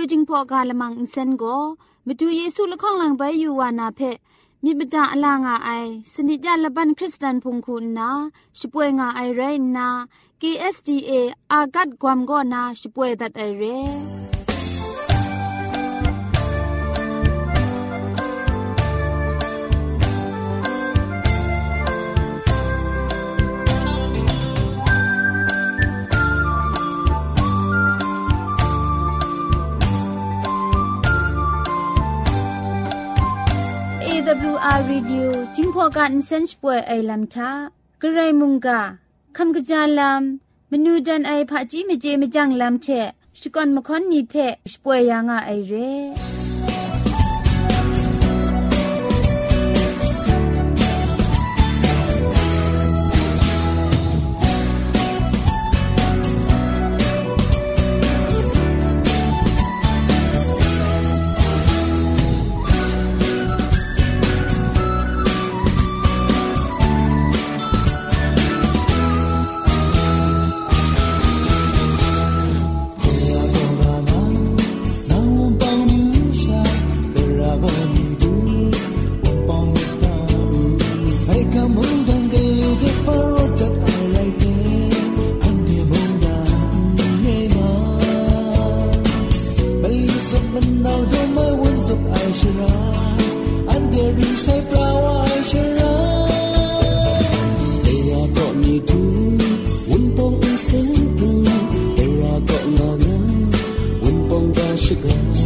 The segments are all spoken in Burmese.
Radio จิงพอกาละมังอินเซนโกมดูเยซูละข้องหลังใบยูวานาเพมิบดาอลางาไอสนิจยาละบันคริสตันพงคุณนาช่วยงาไอไรนา KSDA อากัดความก็นาช่วยดัดไอเร่ Radio จิงพอกันเซนช่วยไอลัมทากระไรมุงกาคำกระจาลัมมนูดันไอผาจีเมเจมจังลัมเชสกอนมคอนนีเพช่วยยังไอเร่ na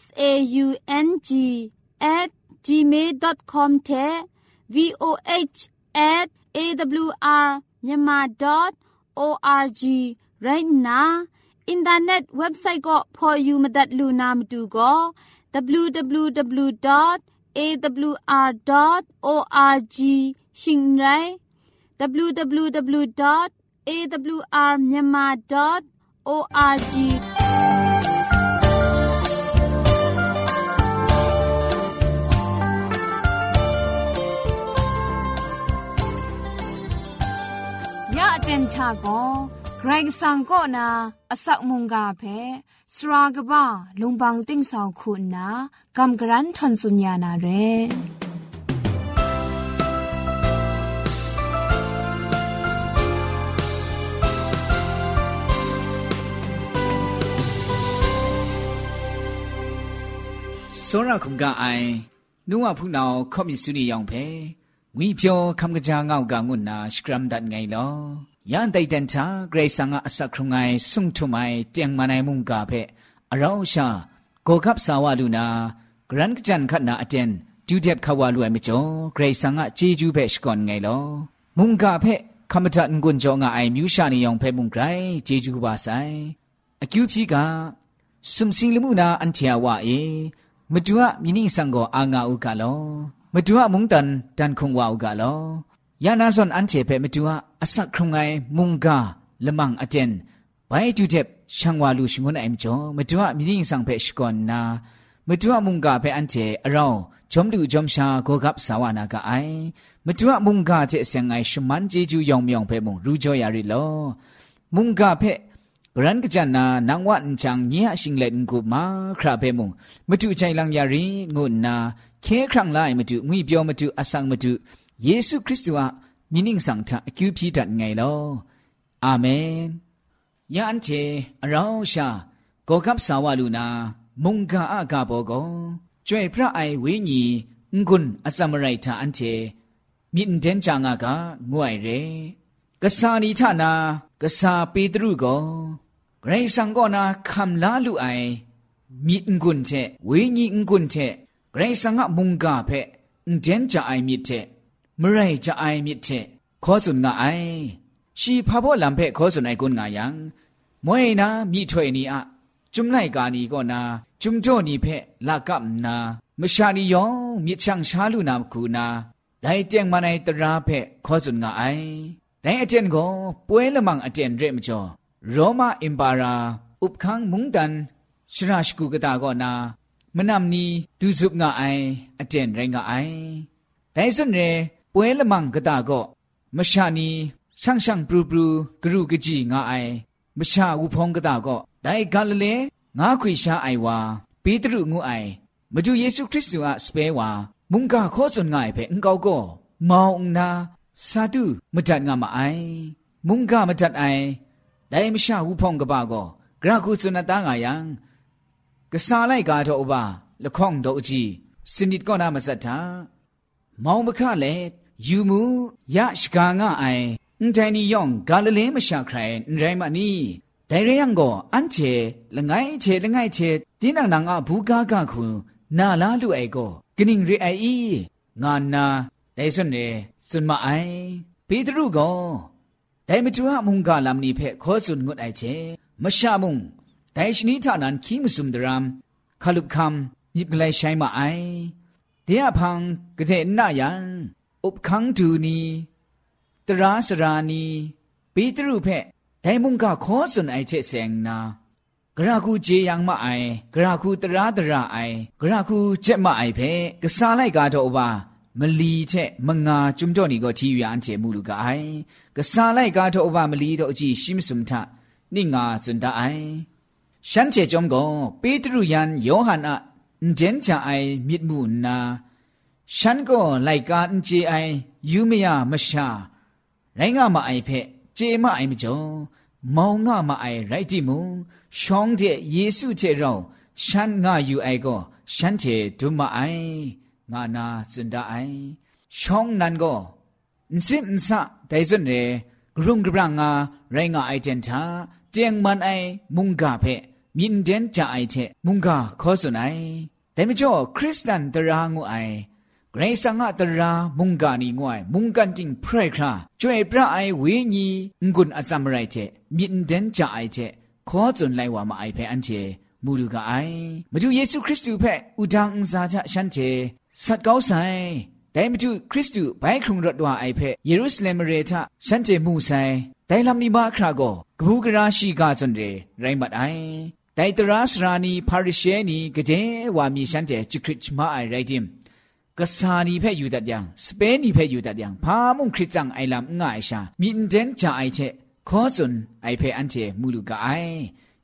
S A U N G at gmail.com တဲ့ v o h at a w r myanmar.org right now internet website ก็ for you มาดัดลูนามาดูก็ www.awr.org ชิงไร www.awrmyanmar.org ya aten cha go ไกรสังก็นาอสักมุงกาเพสรากบ้าลุงบังติ้งสองคุณนากำกรันทนสุญญานาเรစောရခုံကအိုင်နုဝဖုနောခော့မြစုနီယောင်ဖဲငွေပြောခမ်ကကြာငောက်ကငုနာစကရမ်ဒတ်ငိုင်လော ယန်တိုင်တန်ချာဂရေဆာငါအစခရုံငိုင်ဆုံထုမိုင်တຽງမနိုင်မုန်ကဖဲအရောင်းရှာကိုကပ်ဆာဝလူနာဂရန်ကကြန်ခတ်နာအတန်ဒူဒက်ခဝလူအမကျော်ဂရေဆာငါဂျေဂျူးဖဲရှကွန်ငိုင်လောမုန်ကဖဲခမတန်ကွန်ကြောငါအိုင်မြူရှာနီယောင်ဖဲမုန်ဂရိုင်ဂျေဂျူးပါဆိုင်အကျူဖြီကစုံစင်းလမှုနာအန်ချာဝအေမတူအမိနိဆောင်ကိုအာငါဥကလောမတူအမုန်တန်တန်ခုံဝါဥကလောယနာဆွန်အန်ချေဖဲမတူအစခရုံငိုင်မုန်ကလမန်အတန်ဘိုင်တူတက်ရှန်ဝါလူရှငွန်းအိမ်ကျော်မတူအမိနိဆောင်ဖဲရှကွန်နာမတူအမုန် ยานาซอนอันเจเปมตุอาอสักครุงไงมุงกาละมังอเจนไปจุเจ็บช่างวาลูชงวนไอมจอมตุอามีนิ่งสังเพชกอนนามตุอามุงกาเปอันเจอเราจอมดูจอมชาโกกับสาวนากาไอมตุอามุงกาเจเสียงไงชมันเจจูยองมยองเปมงรู้จอยาริโลมุงกาเปกรันกจันนานางวันจังเนียชิงเล่นกูมาคราเปมงมตุใจลังยารีงุนนาเคครั้งไลมตุงุยเปียวมตุอสังมตุ ယေရှုခရစ်တုဟာမိနင်းဆောင်တာအကျူပြည့်တတ်ငယ်လောအာမင်ယန်ချေအရောင်းရှာဂေါကပ်ဆာဝလူနာမုန်ကာအကဘောကောကျွဲ့ဖရအိုင်ဝင်းညီငွန်းအစမရိုက်တာအန်ချေမြင့်တန်ချာငါကငွိုင်ရဲကဆာနီထနာကဆာပေတရုကောဂရိဆန်ကောနာခမ်လာလူအိုင်မြင့်ငွန်းချေဝင်းညီငွန်းချေဂရိဆန်ကမုန်ကာဖဲအန်တန်ချာအိုင်မြစ်တဲ့ ไอชีพาพ่อลำเพขอสุนไอกุนงายังมวยนามีถวยนีอะจุมไลกานีก็นาจุมจ่อนีเพลากับนามชานียองมีช่างชาลุนามคูนาได้เจงมาในตราเพขอสุนงาไอแต่အကျင့်ကိုပွဲလမန်အကျင့်ရဲမကျော်ရောမအင်ပါရာဥပခန်းမုန်တန်ရှရာရှကုကတာကောနာမနမ်နီဒူဇုပ်ငါအိုင်အကျင့်ရိုင်းငါအိုင်แต่ส่วนเร ပွဲလမန်ကတာကောမရှာနီရှန့်ရှန့်ပရူပရူဂရုကကြီးငါအိုင်မရှာဝဖုံးကတာကောဒိုင်ဂါလလေငါခွေရှာအိုင်ဝါပေတရုငုအိုင်မကျူယေရှုခရစ်တုအစပဲဝါမုန်ကခောစွန်ငါအိုင်ဖဲအင်ကောကောမောင်နာစာတုမတတ်ငါမအိုင်မုန်ကမတတ်အိုင်ဒိုင်မရှာဝဖုံးကပါကောဂရခုစွန်တာငါယံကစားလိုက်ကားတော့ဘလခေါန့်တော့အကြီးစနိတကောနာမဆက်တာမောင်မခလည်း ယူမူယရှကာငါအိုင်အန်တိုင်းနီယောင်ဂါလလင်းမရှာခရိုင်အန်တိုင်းမနီဒိုင်ရယံကိုအန်ချေလငိုင်းချေလငိုင်းချေတင်းနန်နာငါဘူကာကခုနာလာလူအိုင်ကိုဂနင်းရီအိုင်ဤငါနာဒိုင်စွန်နေစွန်မအိုင်ပေတရုကိုဒိုင်မတူအမုန်ကလာမနီဖက်ခောစွန်ငုတ်အိုင်ချေမရှာမုန်ဒိုင်ရှနီထနန်ခီမစုံဒရမ်ခလုခမ်ညိပကလေးဆိုင်မအိုင်တေယဖန်ကတဲ့နာယံ อุปคังตูนีตราสรานีปีตรุเพไดมุงกะขอสุนไอเชเซงนากระคูเจยังมาไอกระคูตราตราไอกระคูเจมาไอเพกษาไลกาโตบามลีเชมงาจุมจ่อนี่ก็ทีอยู่อันเจมูลูกาไอกษาไลกาโตบามลีโตอจีชิมสุมทะนิงาจุนดาไอฉันเจจอมกอปีตรุยันโยหันอะเจนจาไอมิดมูนา ฉันก็ไลกาอันเจไอยูเมียมชาไรงามาไอเพเจมาไอมจ่อมองงามาไอไรจิมูช่องเจเยซูเจเราฉันงาอยู่ไอก็ฉันเจดุมาไองานาจุนดาไอช่องนั้นก็สิมสะแต่จนเรกรุงกรังงาไรงาไอเจนทาเจียงมันไอมุงกาเพมินเดนจาไอเทมุงกาขอสุนัยแต่ไม่จ่อคริสตันตรางูไอเ กรซังอะตรามุงกานีงวยมุงกันจิงพรคราจ่วยพระไอเวญีงุนอซัมไรเทมินเดนจาไอเทขอจุนไลว่ามาไอเพอันเจมูลูกาไอมาดูเยซูคริสต์เพอุดังอุซาจะฉันเจสัตเก้าไซแต่มาดูคริสต์ไปครุงรถว่าไอเพเยรูซาเล็มเรทาฉันเจมูไซแต่ลำนี้มาคราโกกบูกราชีกาจนเรไรมัดไอแต่ตราสรานีพาริเชนีกเจว่ามีฉันเจจิคริชมาไอไรดิม กษานีเพ่อยู่ตัดยังสเปนีเพ่อยู่ตัดยังพามุ่งคริจังไอลำง่ายชามีอินเดนจาไอเชขอจนไอเพ่อันเจมูลูกาไอ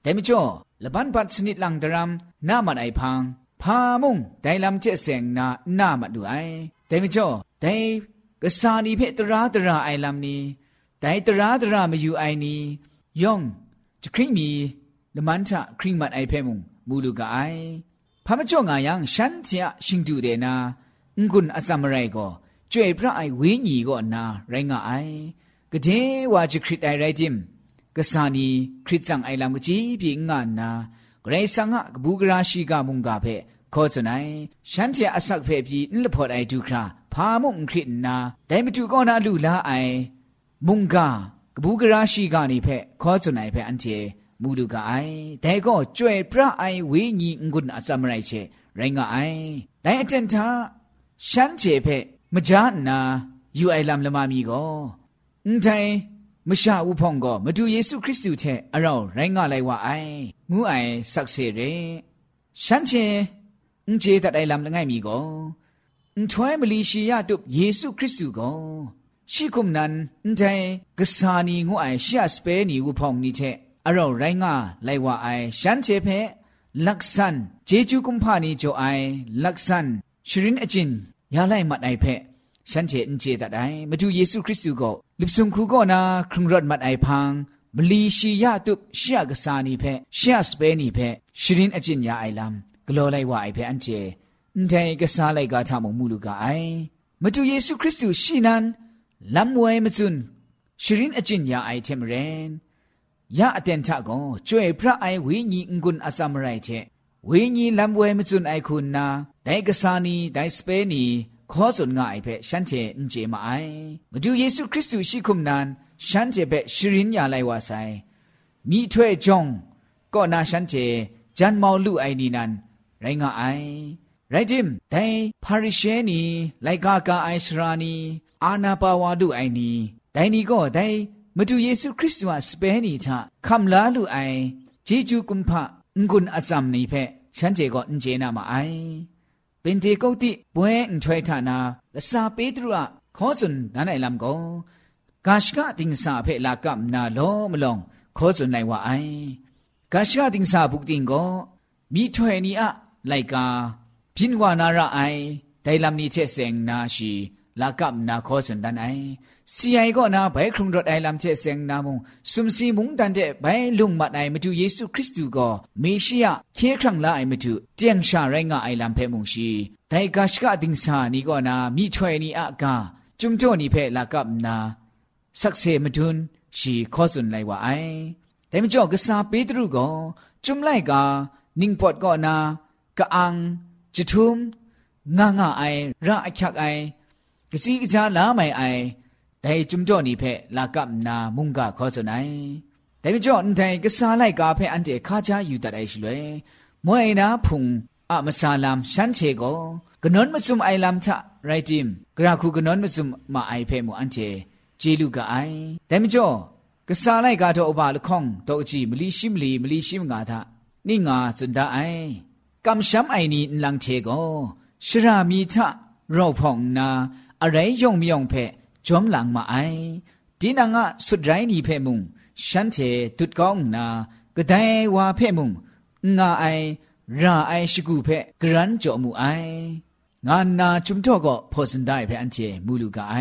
แต่ไม่จ่อละบันปัดสนิดลังดรามน้ามันไอพังพามุ่งไดลำเจเสงนาหน้ามาดูไอแต่ไม่จ่อแต่กษานีเพ่ตราตราไอลำนี้แต่ตราตรามาอยู่ไอนี้ย่องจะคริมีละมันทะคริมัดไอเพ่มุงมูลูกาไอพามาจ่องายังฉันเจะชิงดูเดนา ငွန်းအစမရိုက်ကိုကျွေပြအိုင်ဝင်းညီကိုနာရိုင်းငါအိုင်ကတဲ့ဝါချခရစ်တိုင်ရိုက်တင်ကဆာနီခရစ်ချန်အိုင်လမ်ကကြီးပြင်းငါနာဂရိဆန်ငါကဘူဂရာရှိကမုန်ကဖဲခေါ်စနိုင်ရှမ်းတရအဆောက်ဖဲပြီးအလဖော်တိုင်ဒုခရာဖာမုန်ခရစ်နာဒိုင်မတူကောနာလူလာအိုင်မုန်ကကဘူဂရာရှိကနေဖဲခေါ်စနိုင်ဖဲအန်တီမူလူကအိုင်ဒဲကောကျွဲပြအိုင်ဝေညီငွန်းအစမရိုက်ချေရိုင်းငါအိုင်ဒိုင်အတန်သာ ရှမ်းကျေဖက်မကြနာယူအိုင်လမ်လမမီကိုအန်တိုင်မရှာဦးဖုံကမတူယေရှုခရစ်သူထဲအရောင်းရိုင်းငါလိုက်ဝအိုင်ငူးအိုင်ဆက်စေရဲရှမ်းချင်းအန်ကျေတတိုင်လမ်လငိုင်မီကိုအန်ထွဲမလီရှိယတုယေရှုခရစ်သူကိုရှိကုမနန်အန်တိုင်ကဆာနီငူးအိုင်ရှာစပဲနီဦးဖုံနီထဲအရောင်းရိုင်းငါလိုက်ဝအိုင်ရှမ်းကျေဖက်လက်ဆန်ဂျေဂျူကွန်ဖာနီဂျိုအိုင်လက်ဆန် ษันชรินอจินยาไลมัดไอเพฉันเจนเจตัดไอมาดูเยซูคริสต์ก็ลิบซุงคูก็นาครุงรถมัดไอพังมลีชียาตุบเชียกษานีเพเชียสเปนีเพชรินอจินยาไอลัมกลัวไลว่าไอเพอันเจန်တိုင်ကစားလိုက်ကားထမမူလူကအိုင်မတူယေရှုခရစ်သူရှိနန်လမ်ဝဲမစွန်းရှရင်အကျင့်ညာအိုင်တယ်မရင်ยาอเตนทะกอจวยพระไอวิญีงุนอสามไรเท ဝိညာဉ်လံပွဲမစွန်အိုက်ခုနာဒိုင်ကဆာနီဒိုင်စပဲနီခေါ်စွန်ငါအိုက်ဖက်ရှမ်းချေအင်ဂျေမအိုင်မဒူယေရှုခရစ်သူရှိခုမနန်ရှမ်းချေဖက်ရှရင်ညာလိုက်ဝါဆိုင်မိထွဲ့ကြောင့်ကောနာရှမ်းချေဂျန်မောင်လူအိုင်နီနန်ရိုင်းငါအိုင်ရိုက်ဂျင်ဒိုင်ပါရီရှဲနီလိုက်ကာကာအိုင်စရာနီအာနာပါဝါဒုအိုင်နီဒိုင်နီကောဒိုင်မတူယေရှုခရစ်တုဟာစပဲနီချခမ်လာလူအိုင်ဂျေဂျူကွန်ဖာငွန်းအဇမ်နီဖက် ฉันเจก็เจนามาไอเป็นที่กูติบวยอันช่วยทานาละซาเปตรุอะขอสุนนันไอลำก็กาชกะติงสาเพลากับนาโลมลงขอสุนไลว่าไอกาชกะติงสาบุกติงก็มีถ้วยนี้อะไลกาพินวานาระไอไดลำนี้เชเซงนาชี ลากับนาคอสันดันไอสีไอก็นาไปครุงรถไอลำเชเซงนามุงสุมสีมุงตันเจไปลุงมัดไอมาดูเยซูคริสต์ก็มีชียเคครั้งละไอมาดูเจียงชาไรงาไอลำเพมุงชีแต่กาชกาดิงสานี่ก็นามีช่วยนี่อากาจุมโจนี่เพลากับนาสักเซมาดุนชีคอสันไลว่าไอแต่ไม่จอกษาปีตรูก็จุมไลกานิ่งปอดก็นากะอังจุทุมง่างาไอระอักไอ กะซีกะจาลาไมไอแต่จุมจ่อนี่เพ่ลากับนามุงกะขอสนายแต่ไม่จ่ออันไทกะซาไลกาเพ่อันเจคาจาอยู่ตัดไอชิเลยมวยนาพุงอะมะซาลามฉันเชโกกะนอนมะซุมไอลามทะไรจิมกระคูกะนอนมะซุมมาไอเพ่มูอันเจเจลูกะไอแต่ไม่จ่อกะซาไลกาโตอบาละข้องโตอจีมลีชิมลีมลีชิมงาทะนี่งาจุนดาไอกำช้ำไอนี่ลังเชโกชรามีทะเราพองนา อะไรยงมียงเพจอมหลังมาไอดีนางะสุดไรนี่เพมุงฉันเทตุดกองนาก็ได้ว่าเพมุงงาไอราไอชิกูเพกรันจอมูไองานนาจุมทอก็พอสันได้เพอันเจมูลูกไอ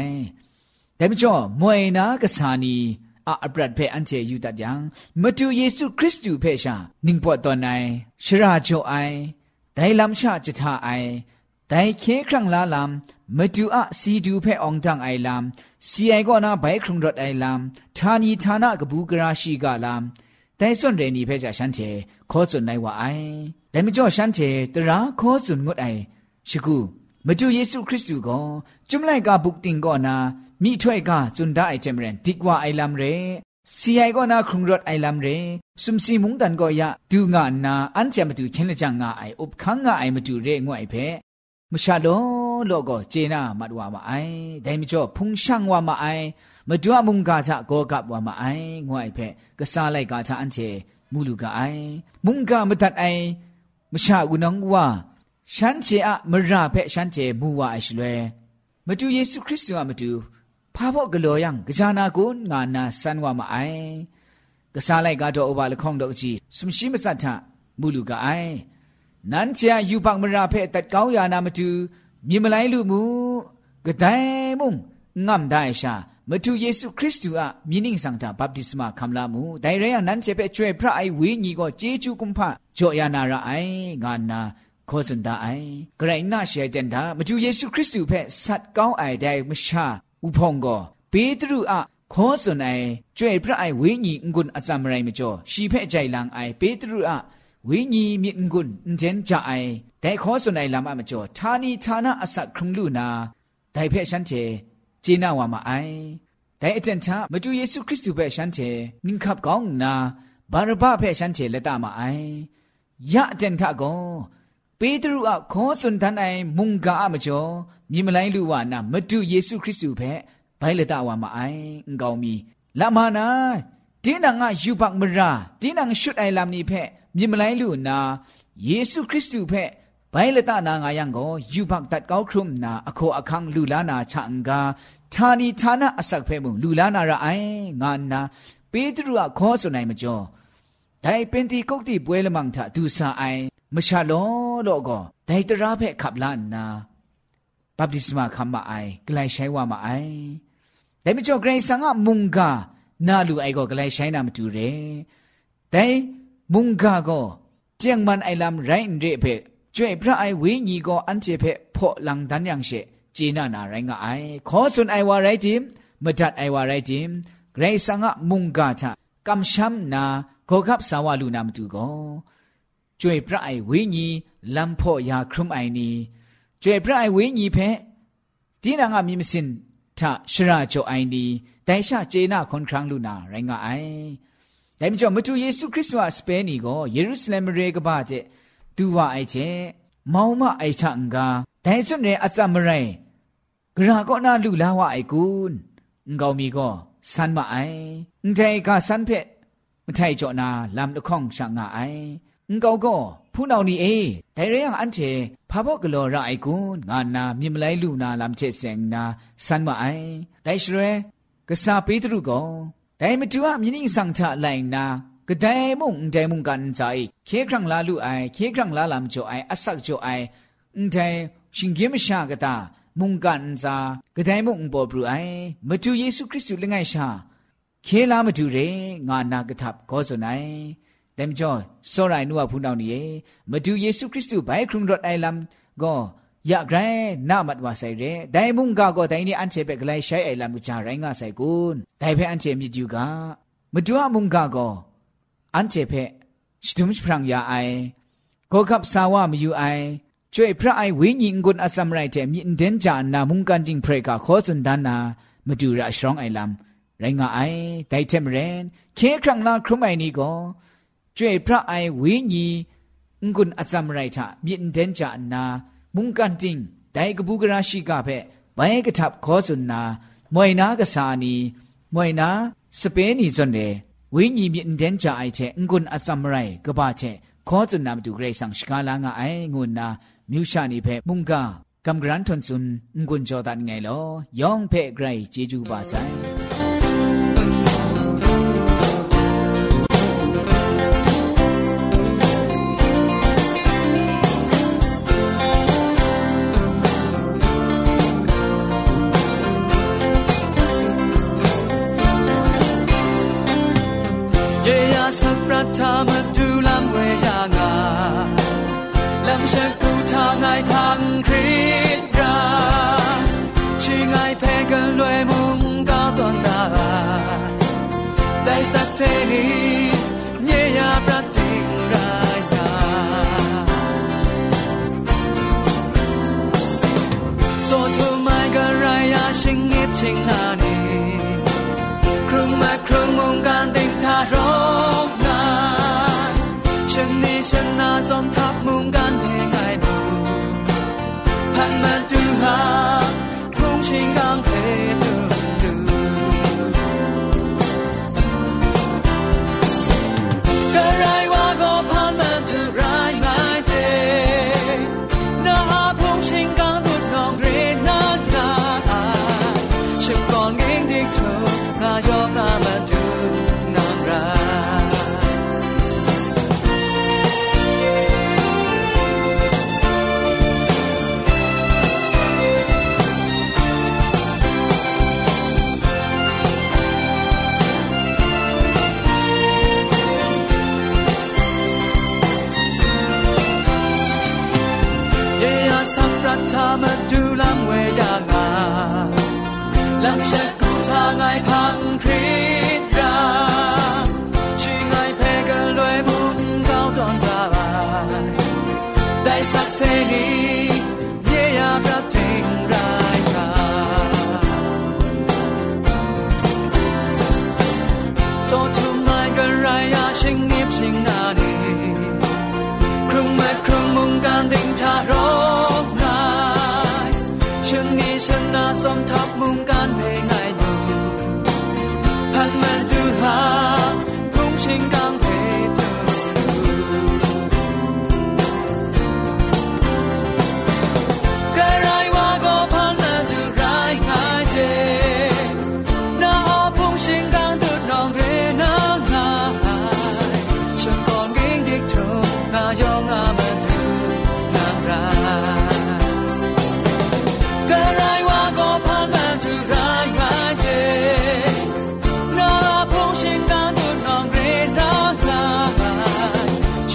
แต่ไม่จอมวยนากษานีอาบรัดเพอันเจยูตัดยังมาดูเยซูคริสต์อยู่เพชานิ่งปวดตอนไหนชราโจไอได้ลำชาจิตาไอได้เคครั้งละลำ မတူအစီဒူဖဲအောင်တန်အိုင်လမ်စီအိုင်ကောနာဘိုင်ခရုံဒတ်အိုင်လမ်ဌာနီဌာနကဘူးကရာရှိကလမ်တိုင်စွန်ရနီဖဲကြရှန်ချေခောစွန်နိုင်ဝအိုင်လက်မကျော်ရှန်ချေတရာခောစွန်ငုတ်အိုင်ရှိကူမတူယေရှုခရစ်သူကိုကျွမ်လိုက်ကဘုတ်တင်ကောနာမိထွဲ့ကဇွန်ဒအိုင်ချေမရန်ဒီကွာအိုင်လမ်ရဲစီအိုင်ကောနာခရုံရတ်အိုင်လမ်ရဲစုံစီမုန်တန်ကောယဒူငါနာအန်ချေမတူချင်းလက်ချငါအိုင်ဥပခန်းငါအိုင်မတူရဲငွိုင်ဖဲမရှာလော လောကိုဂျေနာမတ်ဝါမအိုင်ဒိုင်မကျော်ဖုန်ရှန်ဝါမအိုင်မဒွအမုန်ကာချကောကပ်ဝါမအိုင်ငွိုင်ဖဲကစားလိုက်ကာချအန်ချေမူလူကအိုင်မုန်ကာမတတ်အိုင်မရှာဦးနောင်ဝါရှမ်းချေအမရဖဲရှမ်းချေမူဝါအရှလွဲမတူယေရှုခရစ်တုကမတူဖာဖို့ဂလောယံကြာနာကိုငါနာဆန်ဝါမအိုင်ကစားလိုက်ကတော့အဘလခေါင်တော့ကြည့်စမရှိမစတ်ထမူလူကအိုင်နန်းချာယူပတ်မရာဖဲတတ်ကောင်းယာနာမတူ မြေမလိုက်လူမူကဒိုင်မုံငမ်ဒိုင်ရှာမတူယေရှုခရစ်တုအမြင်းင်းဆောင်တာဘပ်တိစမခံလာမှုဒိုင်ရယနန်းချေပဲကျွဲဖရအိုင်ဝေးညီကိုဂျေချူကွန်ဖကြောယာနာရအိုင်ငါနာခေါ်စန်ဒအိုင်ဂရိနာရှေတန်တာမတူယေရှုခရစ်တုဖဲဆတ်ကောင်းအိုင်ဒိုင်မရှာဥဖုံကိုပေတရုအခေါ်စွန်အိုင်ကျွဲ့ပြအိုင်ဝိညာဉ်ငွန်းအစမရိုင်မကျော်ရှီဖဲ့ကြိုင်လန်အိုင်ပေတရုအ ဝိညာဉ်မြင့်ငွန်းအန်ဂျန်ကြအိုင်ဒိုင်ခေါ်စွန်အိုင်လမ်းအမကျော်ဌာနီဌာနအစခရုံလူနာဒိုင်ဖဲ့ရှန်ချေဂျေနာဝါမအိုင်ဒိုင်အတန်ချမတူယေရှုခရစ်တုဖဲ့ရှန်ချေနင်ခပ်ကောင်းနာဘာရဘဖဲ့ရှန်ချေလက်တမအိုင်ယအတန်ထကောပေတရုအခေါ်စွန်တန်အိုင်မုန်ကာအမကျော်မြင်မလိုက်လူဝနာမတူယေရှုခရစ်တုဖဲ့ဘိုင်လတဝါမအိုင်အင်ကောင်းမီလာမနာ တင်းနာငါယူပတ်မရာတင်းနာငါရှုတ်အိုင်လာမနီဖက်မြင်မလိုက်လူနာယေရှုခရစ်သူဖက်ဘိုင်လတနာငါယံကိုယူဘတ်တတ်ကောက်ခရုမနာအခေါ်အခန်းလူလာနာချန်ကာဌာနီဌာနအစက်ဖဲမှုလူလာနာရအိုင်ငါနာပေတရုကခေါ်ဆိုနိုင်မကျော်ဒိုင်ပင်တီကုတ်တီပွဲလမန်ထဒူဆာအိုင်မရှာလောလောကောဒိုင်တရာဖဲခပ်လာနာဘပ်တိစမခမအိုင်ဂလိုင်ရှိုင်ဝမအိုင်ဒိုင်မကျော်ဂရိဆန်ကမုန်ကာ နာလူအိုက်ကိုကလေးဆိုင်နာမတူတယ်ဒိုင်မုန်ကာကိုကျန်မန်အိုင်လမ်ရိုင်းရေဖေကျွေပြအိုင်ဝင်းညီကိုအန်ချေဖေဖော့လန်ဒန်ယန်ရှေဂျေနာနာရိုင်းကအိုင်ခေါ်ဆွန်အိုင်ဝါရိုင်ဂျင်မဒတ်အိုင်ဝါရိုင်ဂျင်ဂရေဆာငါမုန်ကာချကမ်ရှမ်နာကိုကပ်ဆာဝလူနာမတူကိုကျွေပြအိုင်ဝင်းညီလမ်ဖော့ယာခရုမိုင်နီကျွေပြအိုင်ဝင်းညီဖေဒီနာငါမြင်မစင် ထရှရာချိုအိုင်ဒီတိုင်ရှာဂျေနာခွန်ခရန်းလူနာရိုင်းကအိုင်ဒါမျိုးကြောင့်မတူယေရှုခရစ်တော်စပဲနီကိုယေရုရှလင်ရေကပါတဲ့သူဝအိုက်ချက်မောင်မအိုက်ချငါဒိုင်စွန်ရဲ့အစမရိုင်းဂရာကောနာလူလာဝအိုက်ကူငောင်မီကောဆန်မအိုင်အန်တိုင်ကဆန်ဖက်မထိုင်ကြောနာလမ်တခေါင်ရှာငါအိုင် ငောကောဖူးနောင်နီအေဒိုင်ရယံအန်ချေဖာဘော့ကလောရအိုင်ကွန်းငါနာမြင်မလိုက်လူနာလမ်ချေစင်နာစန်မအိုင်ဒိုင်ရှရဲကစားပေးသူကောဒိုင်မတူအမြင်းင်းဆောင်ထလိုက်နာကဒိုင်မုန်ဒိုင်မုန်ကန်ဇိုင်ခေခရံလာလူအိုင်ခေခရံလာလမ်ချိုအိုင်အဆက်ချိုအိုင်အန်တိုင်ရှင်ဂိမရှာကတာမုန်ကန်ဇာကဒိုင်မုန်ပေါ်ဘရူအိုင်မတူယေရှုခရစ်သူလငယ်ရှာခေလာမတူရေငါနာကထပ်ကောဇွန်နိုင် แต่มจ่อสรายนัวพูนาวนี่มาดูเยซูคริสต์ไปครุงรถไอลัมก็อยากไรน่ามัดว่าใส่เรแต่มุงกาก็แต่นี่อันเชเปกไลใช้ไอลัมก็จาไรงาใส่กุนแต่เพออันเชมีอยู่กามาดูมุงกาก็อันเชเพสตุมพรังยาไอก็ขับสาวามาอยู่ไอช่วยพระไอวิญญกุนอสัมไรเทมีเดนจานามุงกันจิงเพรกาขอสุนดานามาดูระชรองไอลัมไรงาไอแต่เทมเรนเคครั้งลาครุมไอนี่ก็ ကျွေพระไอวิญีงุนอจัมไรทะมีอินเดนจานามุงกันติงไดกบูกราชิกาเพไปกทับขอสุนนามวยนากษานีมวยนาสเปนีจนเดวิญีมีอินเดนจาไอเทงุนอจัมไรกบาเทขอสุนนามดูเกรสังสกาลางไองุนนามิวชานีเพมุงกากำกรันทนซุนงุนจอดันไงลอยองเพไกรเจจูบาไซ ได้สักเสรีเยียบรับเทงรายกาโซทุมายกันไรายาชิงนิบชิงนาดีครุงเมื่ครุงมุงการดิงทารกนายชิงนี้ชนะสมทับมุงการเพลง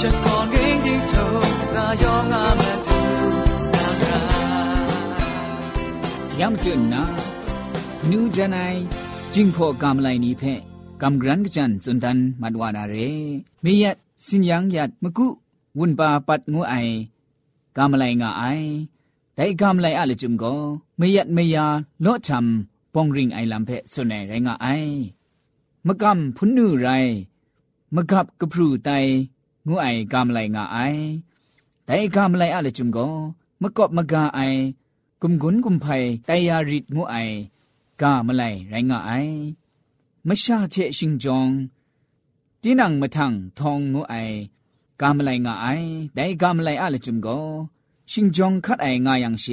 ฉัยงยิ่งเธอนามและทูนจนะนูจันไอจิงพอกำไลนี้เพ่กำกรันกจันจุนทันมัดวานาเรมียัดสินยังยัดมกุวุ่นปาปัดงูไอกำไลงาไอแต่กำไลอะไรจุมก็ไม่ยัดไม่ยาโลชำปองริงไอลำเพ่ส่วนไหนไรงาไอมะกำพุนนูไรมะกับกระพรูไต งูไอกำไลงาไอแต่กำไลอะเลจุมก็มะกอบมะกาไอ กุมกุนกุมไพไตยาริดงูไอกามะไลไรงะไอมะชาเชชิงจองจีนังมะทังทองงูไอกามะไลงะไอไดกามะไลอะละจุมโกชิงจองคัดไองายังเช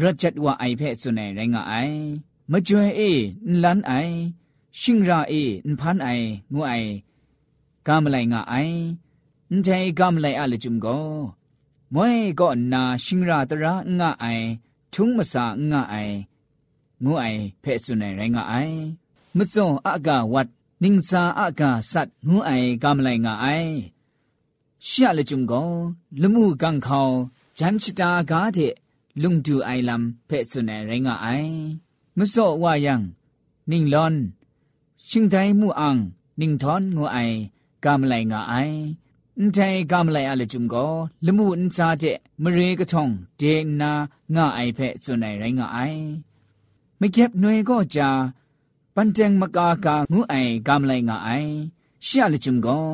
รัจัดว่าไอเพสุนัยไรงะไอมะจวยเอนลันไอชิงราเอนพันไองูไอกามะไลงะไอ န်တဲကမ်လိုက်အလจุมကိုမွဲก็นาชิงราตระงะไอทุงมะสางะไองูไอเพ่สุนัยไรงะไอมะจ่ออะกะวัดนิงซาอะกะสัตงูไอกามไลงะไอရှရလจุมကိုလမှုကန်ခေါဂျန်ချတာကားတဲ့လုံတူအိုင်လမ်ဖဲ့စွနေရင်ငါအိုင်မစော့ဝါယံနင်းလွန်ရှင်တိုင်မှုအောင်နင်းထွန် န်တိုင်ကမလိုက်အလကျုံကိုလမှုအန်စားတဲ့မရေကထုံဒေနာငါအိုင်ဖဲစွန်နိုင်ရိုင်းငါအိုင်မကျက်နွေကိုကြာပန်တန်မကာကာငုအိုင်ကမလိုက်ငါအိုင်ရှရလကျုံကို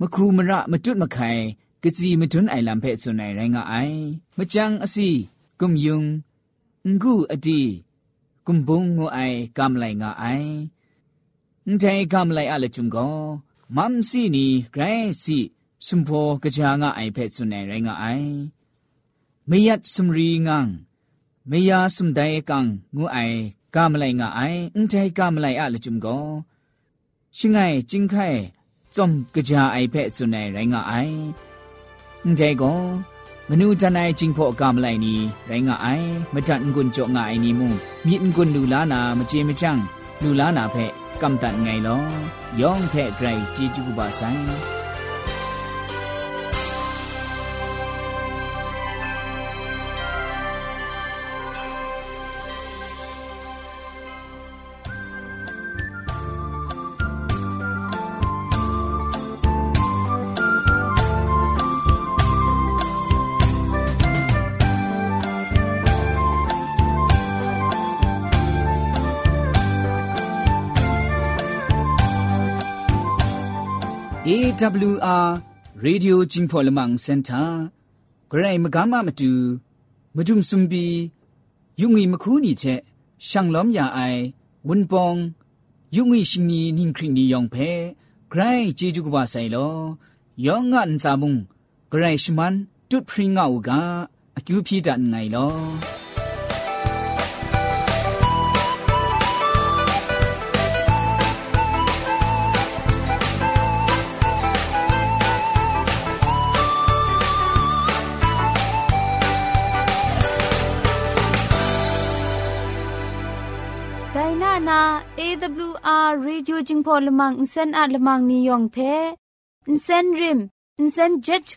မခုမရမတွတ်မခိုင်ကစီမတွန်းအိုင်လံဖဲစွန်နိုင်ရိုင်းငါအိုင်မချန်းအစီကုံယုံငုအတီကုံဘုံငုအိုင်ကမလိုက်ငါအိုင်န်တိုင်ကမလိုက်အလကျုံကို မမ်စီနီဂရိုင်းစီစွန်ဖောကကြာငါအိုင်ဖဲ့စွန်နိုင်ရိုင်းကအိုင်မေယတ်စမရီငန်းမေယာစမ်ဒိုင်ကန်ငူအိုင်ကမ်လိုက်ငါအိုင်အန်တဲကမ်လိုက်အလချုံကိုရှင်ငိုင်ကျင်းခိုင်จอมกะจาไอเพ่จุนในไรงะไอใจก็มนูจันไอจิงพอกามไลนีไรงะไอมะจันกุนจอกงะไอนีมุมีนกุนดูลานามะเจมะจัง လူလာနာဖက်ကမ်တန်ငိုင်လောယောင်ဖက်ဒရိုင်ជីဂျူဘာဆိုင် AWR Radio Jingpo Lamang Center ဂရိမကမမတူမဒုံစုံဘီယုံငီမခူးနီချက်ရှန်လောမြအိုင်ဝွန်ပောင်ယုံငီရှင်နီနင်းခရီနီယောင်ဖဲဂရိဂျေဂျူကဘာဆိုင်လောယောင်ငန်စာမုံဂရိရှမန်တုတ်ဖရင်ငါဥကအကျူဖြီဒန်ငိုင်လော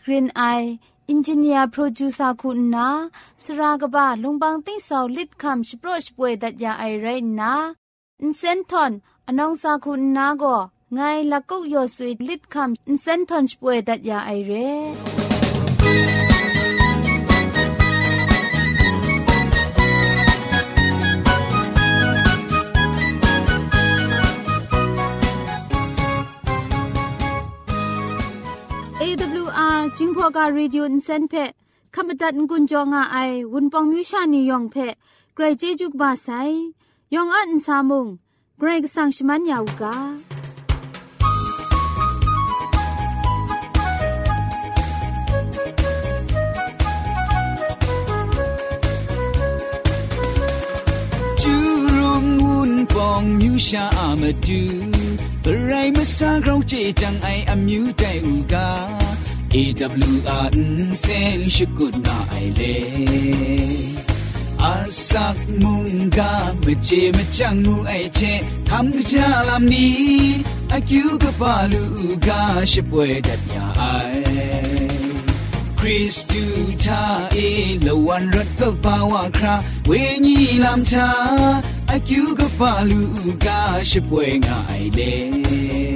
รีนไออินจิเนียร์โปรดิวซาคุณนาสรากบะลงบางติ้งสาวลิดคำสโปรชป่วยดัดยาไอไรนาอินเซนทอนอนองซาคุณนาก็ไงละกุกยอสุยลิดคำอินเซนทอนป่วยดัดยาไอเร่ จิงพอกาเรดิโออินเซนเพขมตัดกุญจงอาไอวุนปองมิวชานียองเพเกรเจจุกบาไซยองอันซามุงเกรกสังชมันยาวกาองมิวชาอามาดูแต่ไรมาสร้างเราเจจังไออามิวใจอูกา AWR sen shikut na aile asak munga meche mechang mu aiche tham ja lam ni akyu ka palu ga shipwe dat ya ai Christu ta e lo wan rat ka pawa kra we ni lam cha akyu ka palu ga shipwe ngai le